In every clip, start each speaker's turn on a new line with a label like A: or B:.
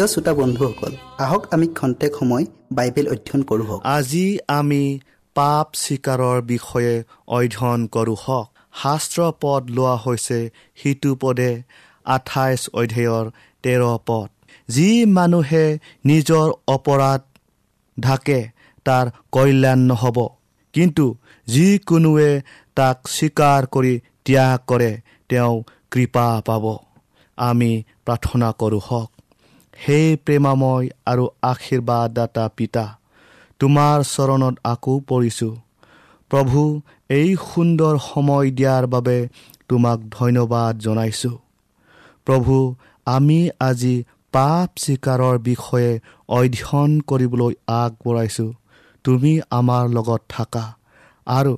A: প্ৰিয় শ্ৰোতা বন্ধুসকল আহক আমি খন্তেক সময় বাইবেল অধ্যয়ন কৰোঁ
B: আজি আমি পাপ স্বীকাৰৰ বিষয়ে অধ্যয়ন কৰোঁ হওক। শাস্ত্ৰ পদ লোৱা হৈছে সিটো পদে আঠাইছ অধ্যায়ৰ তেৰ পদ। যি মানুহে নিজৰ অপৰাধ ঢাকে তাৰ কল্যাণ নহ'ব। কিন্তু যিকোনোৱে তাক স্বীকাৰ কৰি ত্যাগ কৰে তেওঁ কৃপা পাব। আমি প্ৰাৰ্থনা কৰোঁ হওক। সেই প্ৰেমাময় আৰু আশীৰ্বাদদাতা পিতা তোমাৰ চৰণত আকৌ পৰিছোঁ। প্ৰভু এই সুন্দৰ সময় দিয়াৰ বাবে তোমাক ধন্যবাদ জনাইছোঁ। প্ৰভু আমি আজি পাপ স্বীকাৰৰ বিষয়ে অধ্যয়ন কৰিবলৈ আগবঢ়াইছোঁ। তুমি আমাৰ লগত থাকা আৰু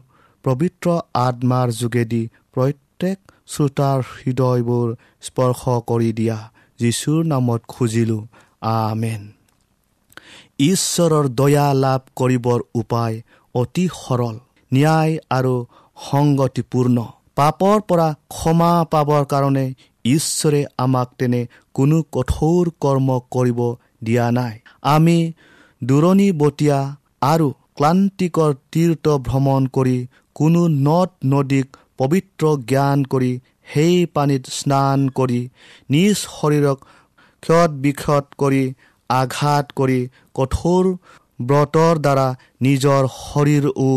B: পবিত্ৰ আত্মাৰ যোগেদি প্ৰত্যেক শ্ৰোতাৰ হৃদয়বোৰ স্পৰ্শ কৰি দিয়া। যীশুৰ নামত খুজিলোঁ। আমেন। ঈশ্বৰৰ দয়া লাভ কৰিবৰ উপায় অতি সৰল ন্যায় আৰু সংগতিপূৰ্ণ। পাপৰ পৰা ক্ষমা পাবৰ কাৰণে ঈশ্বৰে আমাক তেনে কোনো কঠোৰ কৰ্ম কৰিব দিয়া নাই। আমি দূৰণিবতীয়া আৰু ক্লান্তিকৰ তীৰ্থ ভ্ৰমণ কৰি কোনো নদ নদীক পবিত্ৰ জ্ঞান কৰি সেই পানীত স্নান কৰি নিজ শৰীৰক ক্ষত বিক্ষত কৰি আঘাত কৰি কঠোৰ ব্ৰতৰ দ্বাৰা নিজৰ শৰীৰ ও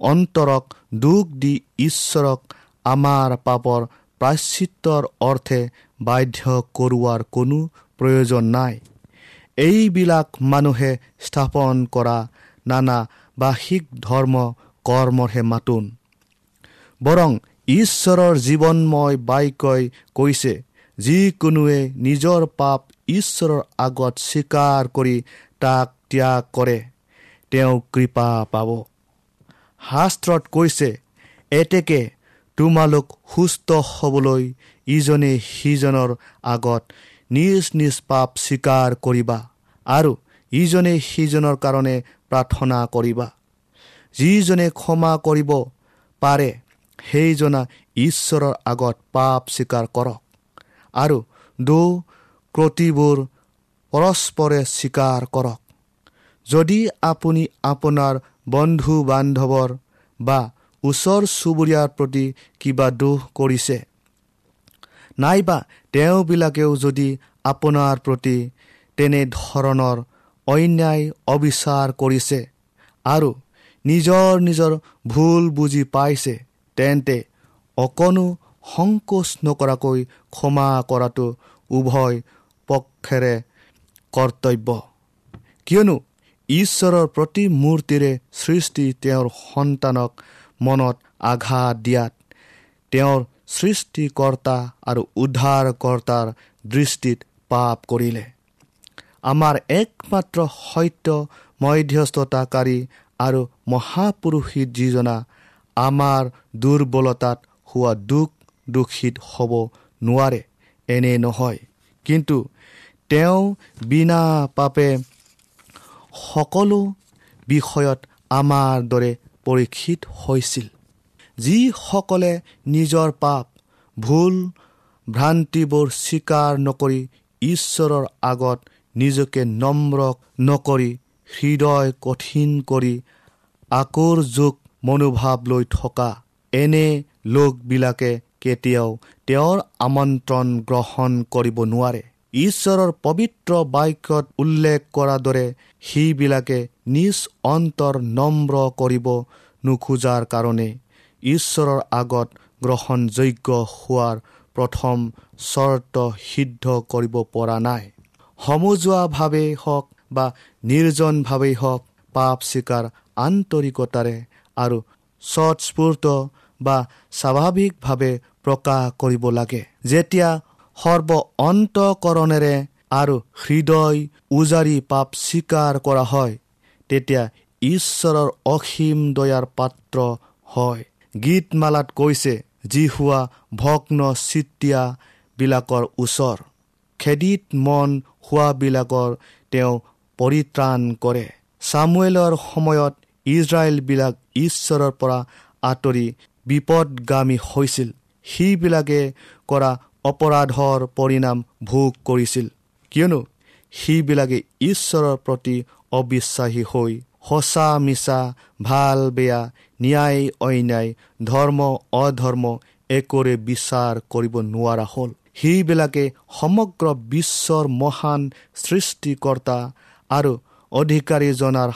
B: অন্তৰক দুখ দি ঈশ্বৰক আমাৰ পাপৰ প্ৰাশ্চিত্ৰৰ অৰ্থে বাধ্য কৰোৱাৰ কোনো প্ৰয়োজন নাই। এইবিলাক মানুহে স্থাপন কৰা নানা বাহিক ধৰ্ম কৰ্মৰহে মাতোন। বৰং ঈশ্বৰৰ জীৱনময় বাক্যই কৈছে যিকোনোৱে নিজৰ পাপ ঈশ্বৰৰ আগত স্বীকাৰ কৰি তাক ত্যাগ কৰে তেওঁ কৃপা পাব। শাস্ত্ৰত কৈছে এতেকে তোমালোক সুস্থ হ'বলৈ ইজনে সিজনৰ আগত নিজ নিজ পাপ স্বীকাৰ কৰিবা আৰু ইজনে সিজনৰ কাৰণে প্ৰাৰ্থনা কৰিবা। যিজনে ক্ষমা কৰিব পাৰে সেইজনা ঈশ্বৰৰ আগত পাপ স্বীকাৰ কৰক। আৰু দৌ ক্ৰতিবোৰ পৰস্পৰে স্বীকাৰ কৰক। যদি আপুনি আপোনাৰ বন্ধু বান্ধৱৰ বা ওচৰ চুবুৰীয়াৰ প্ৰতি কিবা দোষ কৰিছে নাইবা তেওঁবিলাকেও যদি আপোনাৰ প্ৰতি তেনেধৰণৰ অন্যায় অবিচাৰ কৰিছে আৰু নিজৰ নিজৰ ভুল বুজি পাইছে তেন্তে অকণো সংকোচ নকৰাকৈ ক্ষমা কৰাটো উভয় পক্ষেৰে কৰ্তব্য। কিয়নো ঈশ্বৰৰ প্ৰতিমূৰ্তিৰে সৃষ্টি তেওঁৰ সন্তানক মনত আঘাত দিয়াত তেওঁৰ সৃষ্টিকৰ্তা আৰু উদ্ধাৰকৰ্তাৰ দৃষ্টিত পাপ কৰিলে। আমাৰ একমাত্ৰ সত্য মধ্যস্থতাকাৰী আৰু মহাপুৰুষিত যিজনা আমাৰ দুৰ্বলতাত হোৱা দুখ দোষিত হ'ব নোৱাৰে। এনে নহয়। কিন্তু তেওঁ বিনা পাপে সকলো বিষয়ত আমাৰ দৰে পৰীক্ষিত হৈছিল। যিসকলে নিজৰ পাপ ভুল ভ্ৰান্তিবোৰ স্বীকাৰ নকৰি ঈশ্বৰৰ আগত নিজকে নম্ৰ নকৰি হৃদয় কঠিন কৰি আকৰ যোগ মনোভাৱ লৈ থকা এনে লোকবিলাকে কেতিয়াও তেওঁৰ আমন্ত্ৰণ গ্ৰহণ কৰিব নোৱাৰে। ঈশ্বৰৰ পবিত্ৰ বাক্যত উল্লেখ কৰাৰ দৰে সেইবিলাকে নিজ অন্তৰ নম্ৰ কৰিব নোখোজাৰ কাৰণে ঈশ্বৰৰ আগত গ্ৰহণযোগ্য হোৱাৰ প্ৰথম চৰ্ত সিদ্ধ কৰিব পৰা নাই। সমজুৱাভাৱেই হওক বা নিৰ্জনভাৱেই হওক পাপ স্বীকাৰ আন্তৰিকতাৰে আৰু স্বস্ফূৰ্ত বা স্বাভাৱিকভাৱে প্ৰকাশ কৰিব লাগে। যেতিয়া সৰ্ব অন্তকৰণেৰে আৰু হৃদয় উজাৰি পাপ স্বীকাৰ কৰা হয় তেতিয়া ঈশ্বৰৰ অসীম দয়াৰ পাত্ৰ হয়। গীতমালাত কৈছে যি হোৱা ভগ্ন চিত্তিয়াবিলাকৰ ওচৰ খেদিত মন হোৱাবিলাকৰ তেওঁ পৰিত্ৰাণ কৰে। চামুৱেলৰ সময়ত ইজৰাইলবিলাক ঈশ্বৰৰ পৰা আঁতৰি বিপদগামী হৈছিল। সেইবিলাকে কৰা অপৰাধৰ পৰিণাম ভোগ কৰিছিল। কিয়নো সেইবিলাকে ঈশ্বৰৰ প্ৰতি অবিশ্বাসী হৈ সঁচা মিছা ভাল বেয়া ন্যায় অন্যায় ধৰ্ম অধৰ্ম একোৰে বিচাৰ কৰিব নোৱাৰা হ'ল। সেইবিলাকে সমগ্ৰ বিশ্বৰ মহান সৃষ্টিকৰ্তা আৰু অধিকাৰীজনাৰ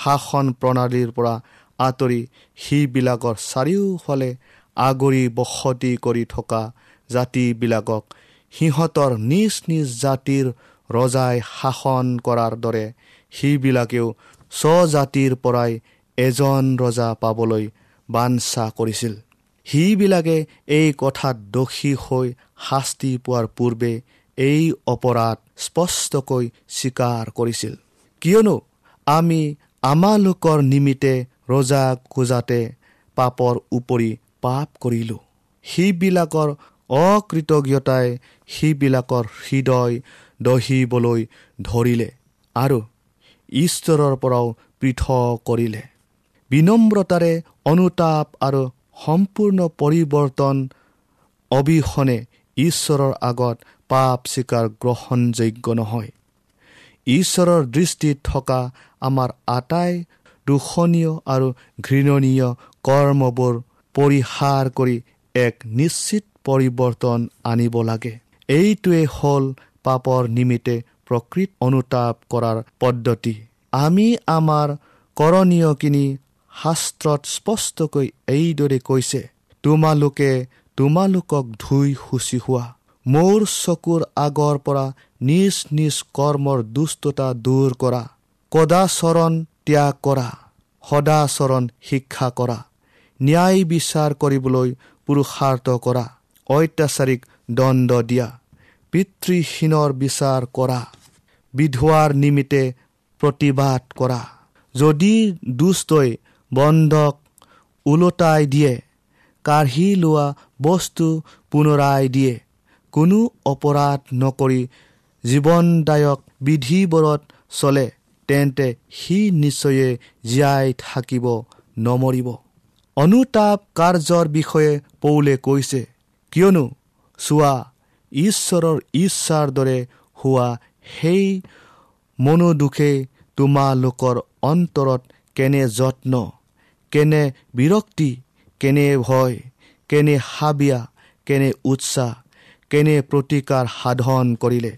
B: শাসন প্ৰণালীৰ পৰা আঁতৰি সেইবিলাকৰ চাৰিওফালে আগৰি বসতি কৰি থকা জাতিবিলাকক সিহঁতৰ নিজ নিজ জাতিৰ ৰজাই শাসন কৰাৰ দৰে সেইবিলাকেও স্বজাতিৰ পৰাই এজন ৰজা পাবলৈ বাঞ্ছা কৰিছিল। সিবিলাকে এই কথাত দোষী হৈ শাস্তি পোৱাৰ পূৰ্বে এই অপৰাধ স্পষ্টকৈ স্বীকাৰ কৰিছিল। কিয়নো আমি আমালোকৰ নিমিত্তে ৰজা খোজাতে পাপৰ উপৰি পাপ কৰিলোঁ। সেইবিলাকৰ অকৃতজ্ঞতাই সেইবিলাকৰ হৃদয় দহিবলৈ ধৰিলে আৰু ঈশ্বৰৰ পৰাও পৃথক কৰিলে। বিনম্ৰতাৰে অনুতাপ আৰু সম্পূৰ্ণ পৰিৱৰ্তন অবিহনে ঈশ্বৰৰ আগত পাপ স্বীকাৰ গ্ৰহণযোগ্য নহয়। ঈশ্বৰৰ দৃষ্টিত থকা আমাৰ আটাই দূষণীয় আৰু ঘৃণনীয় কৰ্মবোৰ পৰিহাৰ কৰি এক নিশ্চিত পৰিৱৰ্তন আনিব লাগে। এইটোৱে হ'ল পাপৰ নিমিত্তে প্ৰকৃত অনুতাপ কৰাৰ পদ্ধতি। আমি আমাৰ কৰণীয়খিনি শাস্ত্ৰত স্পষ্টকৈ এইদৰে কৈছে তোমালোকে তোমালোকক ধুই শুচি হোৱা। মোৰ চকুৰ আগৰ পৰা নিজ নিজ কৰ্মৰ দুষ্টতা দূৰ কৰা। কদাচৰণ ত্যাগ কৰা সদাচৰণ শিক্ষা কৰা ন্যায় বিচাৰ কৰিবলৈ পুৰুষাৰ্থ কৰা অত্যাচাৰীক দণ্ড দিয়া পিতৃহীনৰ বিচাৰ কৰা বিধোৱাৰ নিমিত্তে প্ৰতিবাদ কৰা। যদি দুষ্টই বন্ধক ওলোটাই দিয়ে কাঢ়ি লোৱা বস্তু পুনৰাই দিয়ে কোনো অপৰাধ নকৰি জীৱনদায়ক বিধিবোৰত চলে। তেন্তে সি নিশ্চয়ে জীয়াই থাকিব নমৰিব। অনুতাপ কাৰ্যৰ বিষয়ে পৌলে কৈছে কিয়নো চোৱা ঈশ্বৰৰ ইচ্ছাৰ দৰে হোৱা সেই মনোদুখে তোমালোকৰ অন্তৰত কেনে যত্ন কেনে বিৰক্তি কেনে ভয় কেনে হাবিয়া কেনে উৎসাহ কেনে প্ৰতিকাৰ সাধন কৰিলে?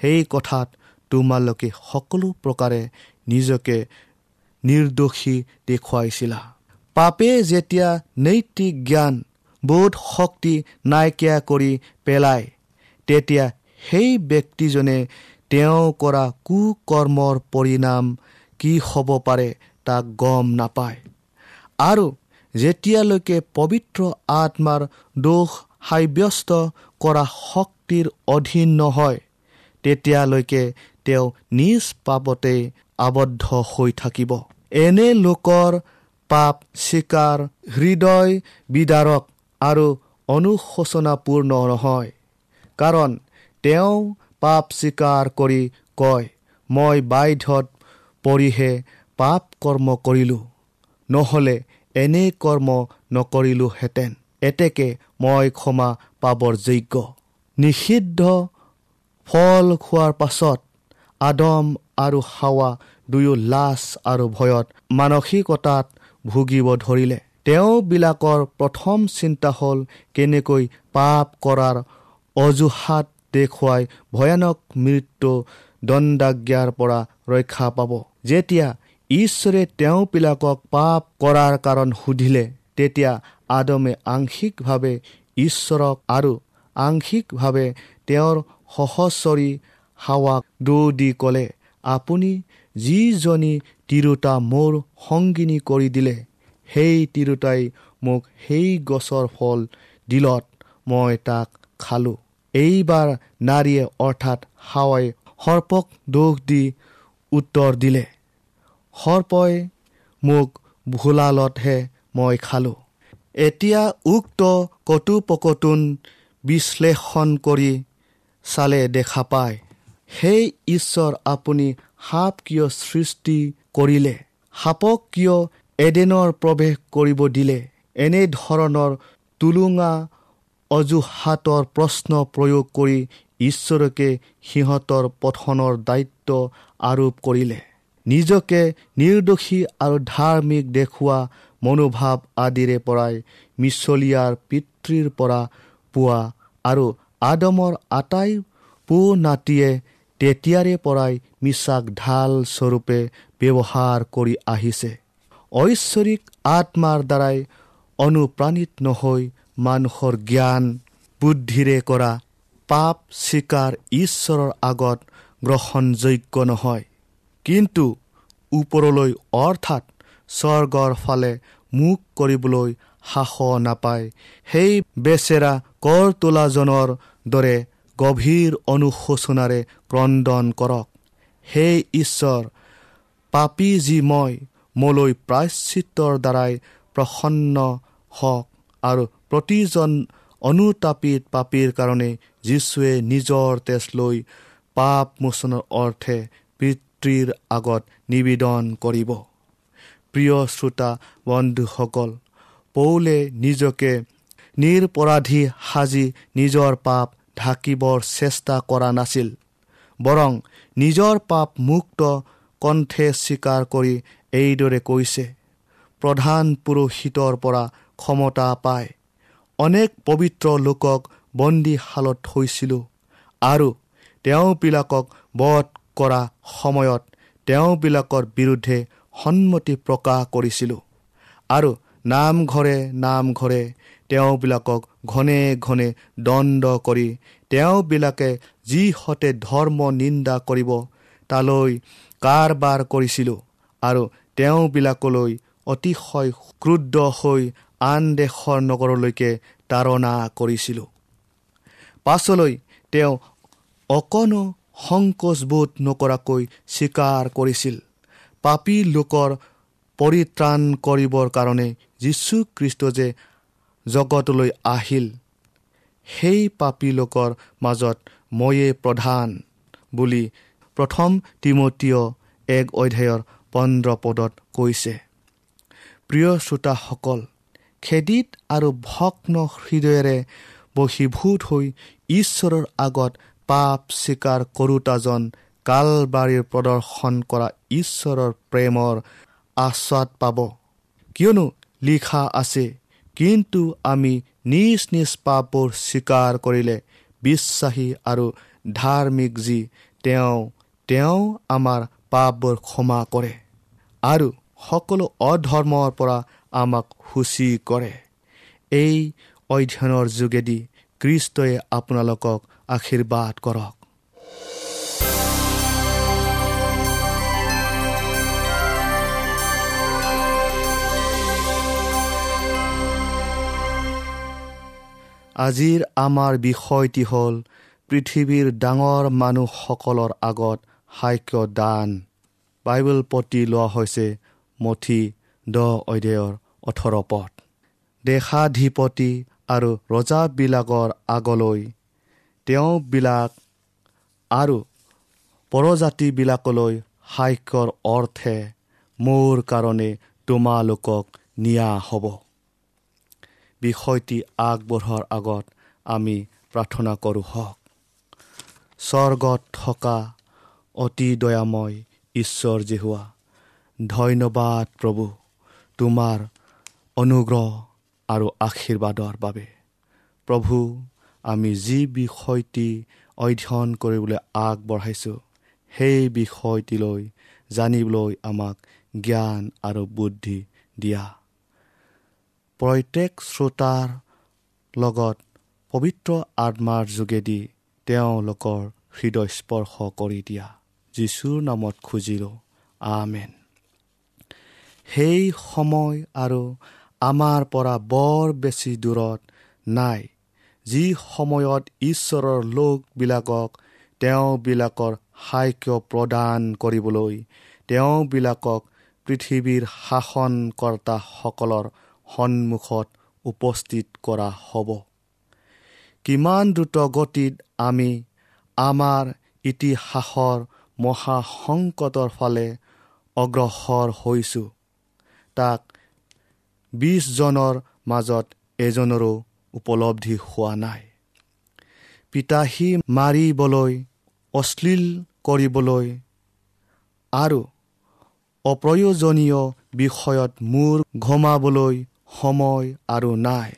B: সেই কথাত তোমালোকে সকলো প্ৰকাৰে নিজকে নিৰ্দোষী দেখুৱাইছিলা। পাপে যেতিয়া নৈতিক জ্ঞান বোধ শক্তি নাইকিয়া কৰি পেলায় তেতিয়া সেই ব্যক্তিজনে তেওঁ কৰা কুকৰ্মৰ পৰিণাম কি হ'ব পাৰে তাক গম নাপায়। আৰু যেতিয়ালৈকে পবিত্ৰ আত্মাৰ দোষ সাব্যস্ত কৰা শক্তিৰ অধীন নহয় তেতিয়ালৈকে তেওঁ নিজ পাপতে আবদ্ধ হৈ থাকিব। এনে লোকৰ পাপ স্বীকাৰ হৃদয় বিদাৰক আৰু অনুশোচনাপূৰ্ণ নহয়। কাৰণ তেওঁ পাপ স্বীকাৰ কৰি কয় মই বাধ্যত পৰিহে পাপ কৰ্ম কৰিলোঁ। নহ'লে এনে কৰ্ম নকৰিলোহেঁতেন। এতেকে মই ক্ষমা পাবৰ যোগ্য। নিষিদ্ধ ফল খোৱাৰ পাছত আদম আৰু হাৱা দুয়ো লাজ আৰু ভয়ত মানসিকতাত ভুগিব ধৰিলে। তেওঁবিলাকৰ প্ৰথম চিন্তা হ'ল কেনেকৈ পাপ কৰাৰ অজুহাত দেখুৱাই ভয়ানক মৃত্যু দণ্ডাজ্ঞাৰ পৰা ৰক্ষা পাব। যেতিয়া ঈশ্বৰে তেওঁবিলাকক পাপ কৰাৰ কাৰণ সুধিলে তেতিয়া আদমে আংশিকভাৱে ঈশ্বৰক আৰু আংশিকভাৱে তেওঁৰ সহচৰী হাৱাক দৌ দি ক'লে আপুনি যিজনী তিৰোতা মোৰ সংগিনী কৰি দিলে সেই তিৰোতাই মোক সেই গছৰ ফল দিলত মই তাক খালোঁ। এইবাৰ নাৰীয়ে অৰ্থাৎ হাৱাই সৰ্পক দোষ দি উত্তৰ দিলে। সৰ্পই মোক ভোলালতহে মই খালোঁ। এতিয়া উক্ত কটুপকটুন বিশ্লেষণ কৰি চালে দেখা পায়। সেই ঈশ্বৰ আপুনি সাপ কিয় সৃষ্টি কৰিলে? সাপক কিয় এডেনৰ প্ৰৱেশ কৰিব দিলে? এনেধৰণৰ টুলুঙা অজুহাতৰ প্ৰশ্ন প্ৰয়োগ কৰি ঈশ্বৰকে সিহঁতৰ পঠনৰ দায়িত্ব আৰোপ কৰিলে। নিজকে নিৰ্দোষী আৰু ধাৰ্মিক দেখুওৱা মনোভাৱ আদিৰে পৰাই মিছলীয়াৰ পিতৃৰ পৰা পোৱা আৰু আদমৰ আটাই পো নাতিয়ে তেতিয়াৰে পৰাই মিছাক ঢাল স্বৰূপে ব্যৱহাৰ কৰি আহিছে। ঐশ্বৰিক আত্মাৰ দ্বাৰাই অনুপ্ৰাণিত নহৈ মানুহৰ জ্ঞান বুদ্ধিৰে কৰা পাপ স্বীকাৰ ঈশ্বৰৰ আগত গ্ৰহণযোগ্য নহয়। কিন্তু ওপৰলৈ অৰ্থাৎ স্বৰ্গৰ ফালে মুখ কৰিবলৈ সাহ নাপায়। সেই বেচেৰা কৰ তোলাজনৰ দৰে গভীৰ অনুশোচনাৰে ক্ৰদন কৰক। সেই ঈশ্বৰ পাপী যি মই মোলৈ প্ৰায়চিত্ৰৰ দ্বাৰাই প্ৰসন্ন হওক আৰু প্ৰতিজন অনুতাপিত পাপীৰ কাৰণে যীশুৱে নিজৰ তেজ লৈ পাপ মোচনৰ অৰ্থে পিতৃৰ আগত নিবেদন কৰিব। প্ৰিয় শ্ৰোতা বন্ধুসকল পৌলে নিজকে নিৰপৰাধী সাজি নিজৰ পাপ ঢাকিবৰ চেষ্টা কৰা নাছিল বৰং নিজৰ পাপ মুক্ত কণ্ঠে স্বীকাৰ কৰি এইদৰে কৈছে প্ৰধান পুৰোহিতৰ পৰা ক্ষমতা পায়। অনেক পবিত্ৰ লোকক বন্দীশালত থৈছিলোঁ আৰু তেওঁবিলাকক বধ কৰা সময়ত তেওঁবিলাকৰ বিৰুদ্ধে সন্মতি প্ৰকাশ কৰিছিলোঁ আৰু নামঘৰে নামঘৰে তেওঁবিলাকক ঘনে ঘনে দণ্ড কৰি তেওঁবিলাকে যিহঁতে ধৰ্ম নিন্দা কৰিব তালৈ কাৰবাৰ কৰিছিলোঁ আৰু তেওঁবিলাকলৈ অতিশয় ক্ৰুদ্ধ হৈ আন দেশৰ নগৰলৈকে তাৰণা কৰিছিলোঁ। পাছলৈ তেওঁ অকণো সংকোচবোধ নকৰাকৈ স্বীকাৰ কৰিছিল। পাপী লোকৰ পৰিত্ৰাণ কৰিবৰ কাৰণে যীশুখ্ৰীষ্ট যে জগতলৈ আহিল। সেই পাপী লোকৰ মাজত ময়ে প্ৰধান বুলি প্ৰথম তিমতীয় এক অধ্যায়ৰ পোন্ধৰ পদত কৈছে। প্ৰিয় শ্ৰোতাসকল খেদিত আৰু ভগ্ন হৃদয়েৰে বশীভূত হৈ ঈশ্বৰৰ আগত পাপ স্বীকাৰ কৰোতাজন কালবাৰীৰ প্ৰদৰ্শন কৰা ঈশ্বৰৰ প্ৰেমৰ আশ্বাদ পাব। কিয়নো লিখা আছে কিন্তু আমি নিজ নিজ পাপবোৰ স্বীকাৰ কৰিলে বিশ্বাসী আৰু ধাৰ্মিক যি তেওঁ তেওঁ আমাৰ পাপবোৰ ক্ষমা কৰে আৰু সকলো অধৰ্মৰ পৰা আমাক সূচী কৰে। এই অধ্যয়নৰ যোগেদি কৃষ্টই আপোনালোকক আশীৰ্বাদ কৰক। আজিৰ আমাৰ বিষয়টি হ'ল পৃথিৱীৰ ডাঙৰ মানুহসকলৰ আগত সাক্য দান বাইবেল পতি লোৱা হৈছে মঠি দহ অধ্যায়ৰ ওঠৰ পথ দেশাধিপতি আৰু ৰজাবিলাকৰ আগলৈ তেওঁবিলাক আৰু পৰজাতিবিলাকলৈ সাক্যৰ অৰ্থে মোৰ কাৰণে তোমালোকক নিয়া হ'ব। বিষয়টি আগবঢ়োৱাৰ আগত আমি প্ৰাৰ্থনা কৰোঁ হওক। স্বৰ্গত থকা অতি দয়াময় ঈশ্বৰ জেহুৱা ধন্যবাদ প্ৰভু তোমাৰ অনুগ্ৰহ আৰু আশীৰ্বাদৰ বাবে। প্ৰভু আমি যি বিষয়টি অধ্যয়ন কৰিবলৈ আগবঢ়াইছোঁ সেই বিষয়টিলৈ জানিবলৈ আমাক জ্ঞান আৰু বুদ্ধি দিয়া। প্ৰত্যেক শ্ৰোতাৰ লগত পবিত্ৰ আত্মাৰ যোগেদি তেওঁলোকৰ হৃদয় স্পৰ্শ কৰি দিয়া। যীশুৰ নামত খুজিলোঁ আমেন। সেই সময় আৰু আমাৰ পৰা বৰ বেছি দূৰত নাই যি সময়ত ঈশ্বৰৰ লোকবিলাকক তেওঁবিলাকৰ সাক্য প্ৰদান কৰিবলৈ তেওঁবিলাকক পৃথিৱীৰ শাসনকৰ্তাসকলৰ সন্মুখত উপস্থিত কৰা হ'ব। কিমান দ্ৰুত গতিত আমি আমাৰ ইতিহাসৰ মহাসংকটৰ ফালে অগ্ৰসৰ হৈছোঁ তাক বিছজনৰ মাজত এজনৰো উপলব্ধি হোৱা নাই। পিতাহী মাৰিবলৈ অশ্লীল কৰিবলৈ আৰু অপ্ৰয়োজনীয় বিষয়ত মূৰ ঘমাবলৈ সময় আৰু নাই।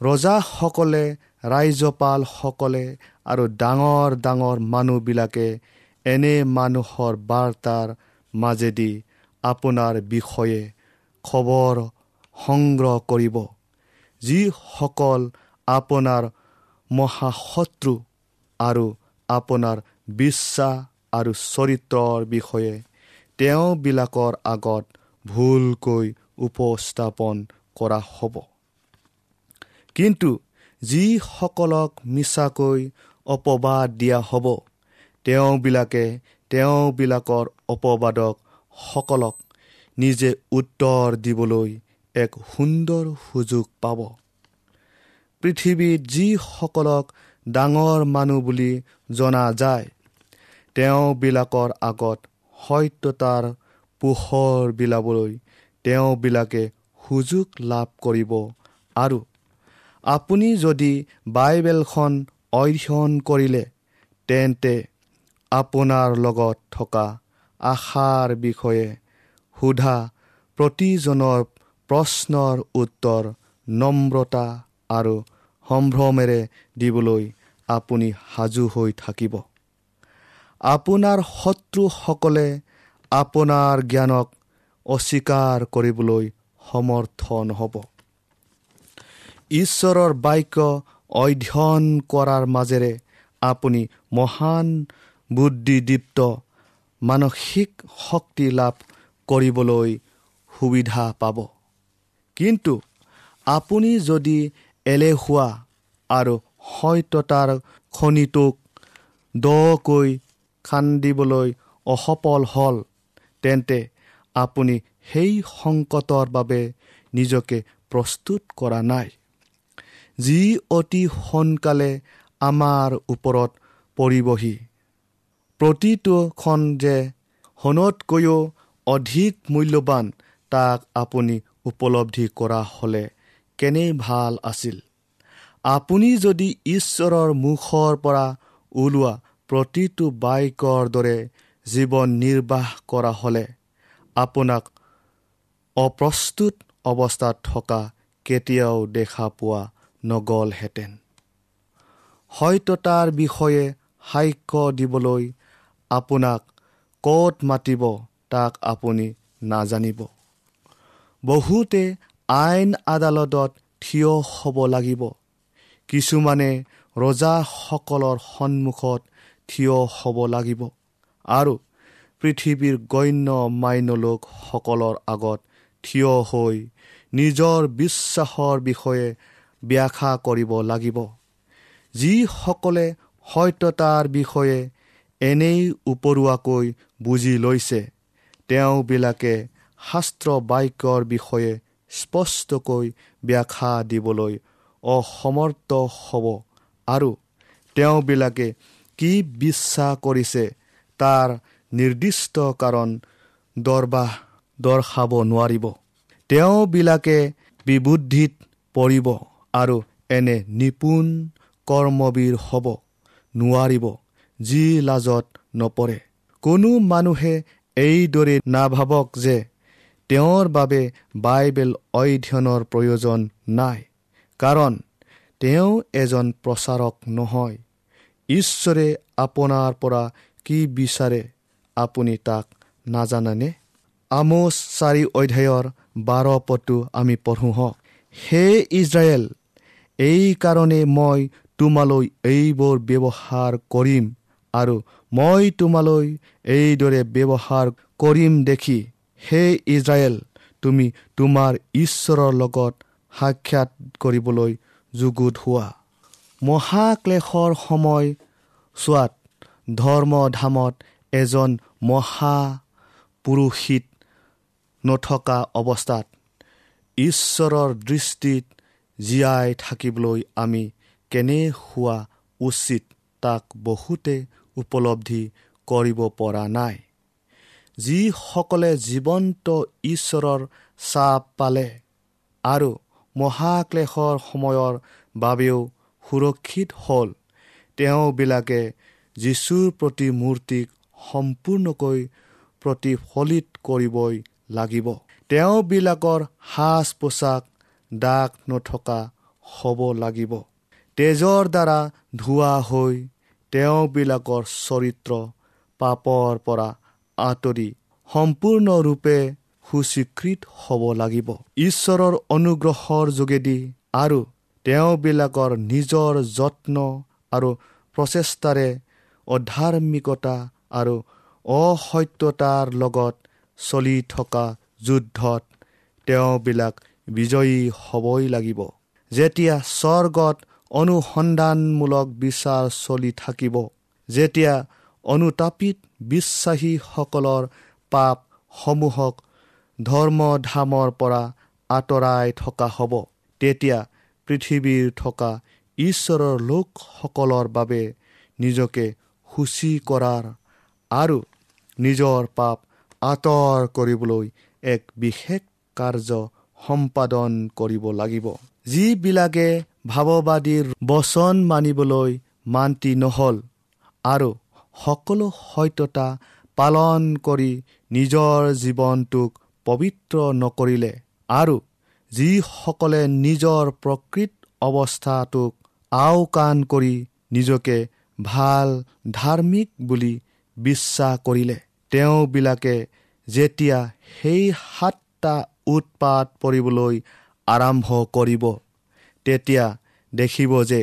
B: ৰজাসকলে ৰাজ্যপালসকলে আৰু ডাঙৰ ডাঙৰ মানুহবিলাকে এনে মানুহৰ বাৰ্তাৰ মাজেদি আপোনাৰ বিষয়ে খবৰ সংগ্ৰহ কৰিব যিসকল আপোনাৰ মহাশত্ৰু আৰু আপোনাৰ বিশ্বাস আৰু চৰিত্ৰৰ বিষয়ে তেওঁবিলাকৰ আগত ভুলকৈ উপস্থাপন কৰা হ'ব। কিন্তু যিসকলক মিছাকৈ অপবাদ দিয়া হ'ব তেওঁবিলাকে তেওঁবিলাকৰ অপবাদক সকলক নিজে উত্তৰ দিবলৈ এক সুন্দৰ সুযোগ পাব। পৃথিৱীত যিসকলক ডাঙৰ মানুহ বুলি জনা যায় তেওঁবিলাকৰ আগত সত্যতাৰ পোহৰ বিলাবলৈ তেওঁবিলাকে সুযোগ লাভ কৰিব। আৰু আপুনি যদি বাইবেলখন অধ্যয়ন কৰিলে তেন্তে আপোনাৰ লগত থকা আশাৰ বিষয়ে সোধা প্ৰতিজনৰ প্ৰশ্নৰ উত্তৰ নম্ৰতা আৰু সম্ভ্ৰমেৰে দিবলৈ আপুনি সাজু হৈ থাকিব। আপোনাৰ শত্ৰুসকলে আপোনাৰ জ্ঞানক অস্বীকাৰ কৰিবলৈ সমৰ্থ নহ'ব। ঈশ্বৰৰ বাক্য অধ্যয়ন কৰাৰ মাজেৰে আপুনি মহান বুদ্ধিদীপ্ত মানসিক শক্তি লাভ কৰিবলৈ সুবিধা পাব। কিন্তু আপুনি যদি এলেহুৱা আৰু সত্যতাৰ খনিটোক দকৈ খান্দিবলৈ অসফল হ'ল তেন্তে আপুনি সেই সংকটৰ বাবে নিজকে প্ৰস্তুত কৰা নাই। যি অতি সোনকালে আমাৰ ওপৰত পৰিবহি। প্ৰতিটোখন যে সোণতকৈও অধিক মূল্যৱান তাক আপুনি উপলব্ধি কৰা হ'লে কেনে ভাল আছিল। আপুনি যদি ঈশ্বৰৰ মুখৰ পৰা ওলোৱা প্ৰতিটো বাইকৰ দৰে জীৱন নিৰ্বাহ কৰা হ'লে আপোনাক অপ্ৰস্তুত অৱস্থাত থকা কেতিয়াও দেখা পোৱা নগ'লহেঁতেন। সত্যতাৰ বিষয়ে সাক্ষ্য দিবলৈ আপোনাক ক'ত মাতিব তাক আপুনি নাজানিব। বহুতে আইন আদালতত থিয় হ'ব লাগিব। কিছুমানে ৰজাসকলৰ সন্মুখত থিয় হ'ব লাগিব। আৰু পৃথিৱীৰ গণ্য মান্য লোকসকলৰ আগত থিয় হৈ নিজৰ বিশ্বাসৰ বিষয়ে ব্যাখ্যা কৰিব লাগিব। যিসকলে সত্যতাৰ বিষয়ে এনেই উপৰুৱাকৈ বুজি লৈছে তেওঁবিলাকে শাস্ত্ৰ বাক্যৰ বিষয়ে স্পষ্টকৈ ব্যাখ্যা দিবলৈ অসমৰ্থ হ'ব আৰু তেওঁবিলাকে কি বিশ্বাস কৰিছে তাৰ নিৰ্দিষ্ট কাৰণ দৰবাহ দৰ্শাব নোৱাৰিব। তেওঁবিলাকে বিবুদ্ধিত পৰিব আৰু এনে নিপুণ কৰ্মবীৰ হ'ব নোৱাৰিব যি লাজত নপৰে। কোনো মানুহে এইদৰে নাভাবক যে তেওঁৰ বাবে বাইবেল অধ্যয়নৰ প্ৰয়োজন নাই কাৰণ তেওঁ এজন প্ৰচাৰক নহয়। ঈশ্বৰে আপোনাৰ পৰা কি বিচাৰে আপুনি তাক নাজানেনে? আমোচ চাৰি অধ্যায়ৰ বাৰ পদটো আমি পঢ়োঁ হওক হে ইজৰাইল এইকাৰণে মই তোমালৈ এইবোৰ ব্যৱহাৰ কৰিম আৰু মই তোমালৈ এইদৰে ব্যৱহাৰ কৰিম দেখি। হে ইজৰাইল তুমি তোমাৰ ঈশ্বৰৰ লগত সাক্ষাৎ কৰিবলৈ যুগুত হোৱা। মহাক্লেশৰ সময় চোৱাত ধৰ্মধামত এজন মহা পুৰোহিত নথকা অৱস্থাত ঈশ্বৰৰ দৃষ্টিত জীয়াই থাকিবলৈ আমি কেনে হোৱা উচিত তাক বহুতে উপলব্ধি কৰিব পৰা নাই। যিসকলে জীৱন্ত ঈশ্বৰৰ চাপ পালে আৰু মহাক্লেশৰ সময়ৰ বাবেও সুৰক্ষিত হ'ল তেওঁবিলাকে যীশুৰ প্ৰতি মূৰ্তিক সম্পূৰ্ণকৈ প্ৰতিফলিত কৰিবই লাগিব। তেওঁবিলাকৰ সাজ পোছাক দাগ নথকা হ'ব লাগিব। তেজৰ দ্বাৰা ধোৱা হৈ তেওঁবিলাকৰ চৰিত্ৰ পাপৰ পৰা আঁতৰি সম্পূৰ্ণৰূপে সুস্বীকৃত হ'ব লাগিব। ঈশ্বৰৰ অনুগ্ৰহৰ যোগেদি আৰু তেওঁবিলাকৰ নিজৰ যত্ন আৰু প্ৰচেষ্টাৰে অধাৰ্মিকতা আৰু অসত্যতাৰ লগত চলি থকা যুদ্ধত তেওঁবিলাক বিজয়ী হ'বই লাগিব। যেতিয়া স্বৰ্গত অনুসন্ধানমূলক বিচাৰ চলি থাকিব যেতিয়া অনুতাপিত বিশ্বাসীসকলৰ পাপসমূহক ধৰ্মধামৰ পৰা আঁতৰাই থকা হ'ব তেতিয়া পৃথিৱীৰ থকা ঈশ্বৰৰ লোকসকলৰ বাবে নিজকে সূচী কৰাৰ আৰু নিজৰ পাপ আঁতৰ কৰিবলৈ এক বিশেষ কাৰ্য সম্পাদন কৰিব লাগিব। যিবিলাকে ভাৱবাদীৰ বচন মানিবলৈ মান্তি নহ'ল আৰু সকলো সত্যতা পালন কৰি নিজৰ জীৱনটোক পবিত্ৰ নকৰিলে আৰু যিসকলে নিজৰ প্ৰকৃত অৱস্থাটোক আওকাণ কৰি নিজকে ভাল ধাৰ্মিক বুলি বিশ্বাস কৰিলে। তেওঁবিলাকে যেতিয়া সেই সাতটা উৎপাত পৰিবলৈ আৰম্ভ কৰিব তেতিয়া দেখিব যে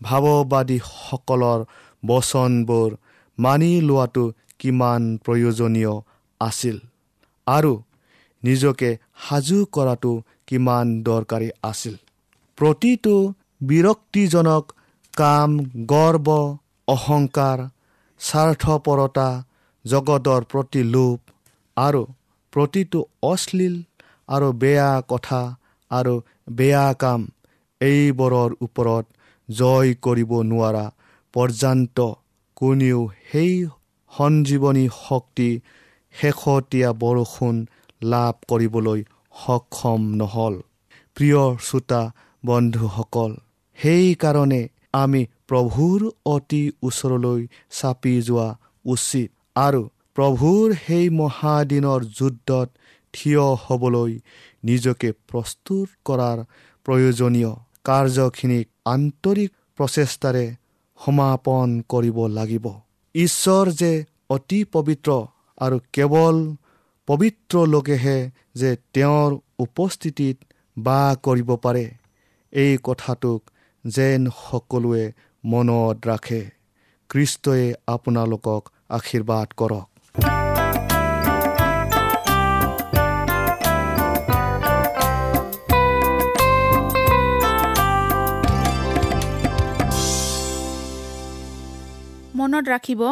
B: ভাৱবাদীসকলৰ বচনবোৰ মানি লোৱাটো কিমান প্ৰয়োজনীয় আছিল আৰু নিজকে সাজু কৰাটো কিমান দৰকাৰী আছিল। প্ৰতিটো বিৰক্তিজনক কাম গৰ্ব অহংকাৰ স্বাৰ্থপৰতা জগতৰ প্ৰতি লোভ আৰু প্ৰতিটো অশ্লীল আৰু বেয়া কথা আৰু বেয়া কাম এইবোৰৰ ওপৰত জয় কৰিব নোৱাৰা পৰ্যন্ত কোনেও সেই সঞ্জীৱনী শক্তি শেহতীয়া বৰষুণ লাভ কৰিবলৈ সক্ষম নহ'ল। প্ৰিয় শ্ৰোতা বন্ধুসকল সেইকাৰণে আমি প্ৰভুৰ অতি ওচৰলৈ চাপি যোৱা উচিত। আৰু প্ৰভুৰ সেই মহাদিনৰ যুদ্ধত থিয় হ'বলৈ নিজকে প্ৰস্তুত কৰাৰ প্ৰয়োজনীয় কাৰ্যখিনিক আন্তৰিক প্ৰচেষ্টাৰে সমাপন কৰিব লাগিব। ঈশ্বৰ যে অতি পবিত্ৰ আৰু কেৱল পবিত্ৰ লোকেহে যে তেওঁৰ উপস্থিতিত বাস কৰিব পাৰে এই কথাটোক যেন সকলোৱে মনত ৰাখে। খ্ৰীষ্টই আপোনালোকক আশীৰ্বাদ কৰক।
C: মনত ৰাখিব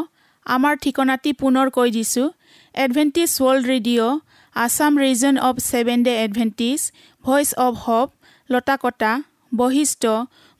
C: আমাৰ ঠিকনাটি পুনৰ কৈ দিছোঁ। Adventist world radio' Assam region of seven day Adventist voice of hope Latakata Basistha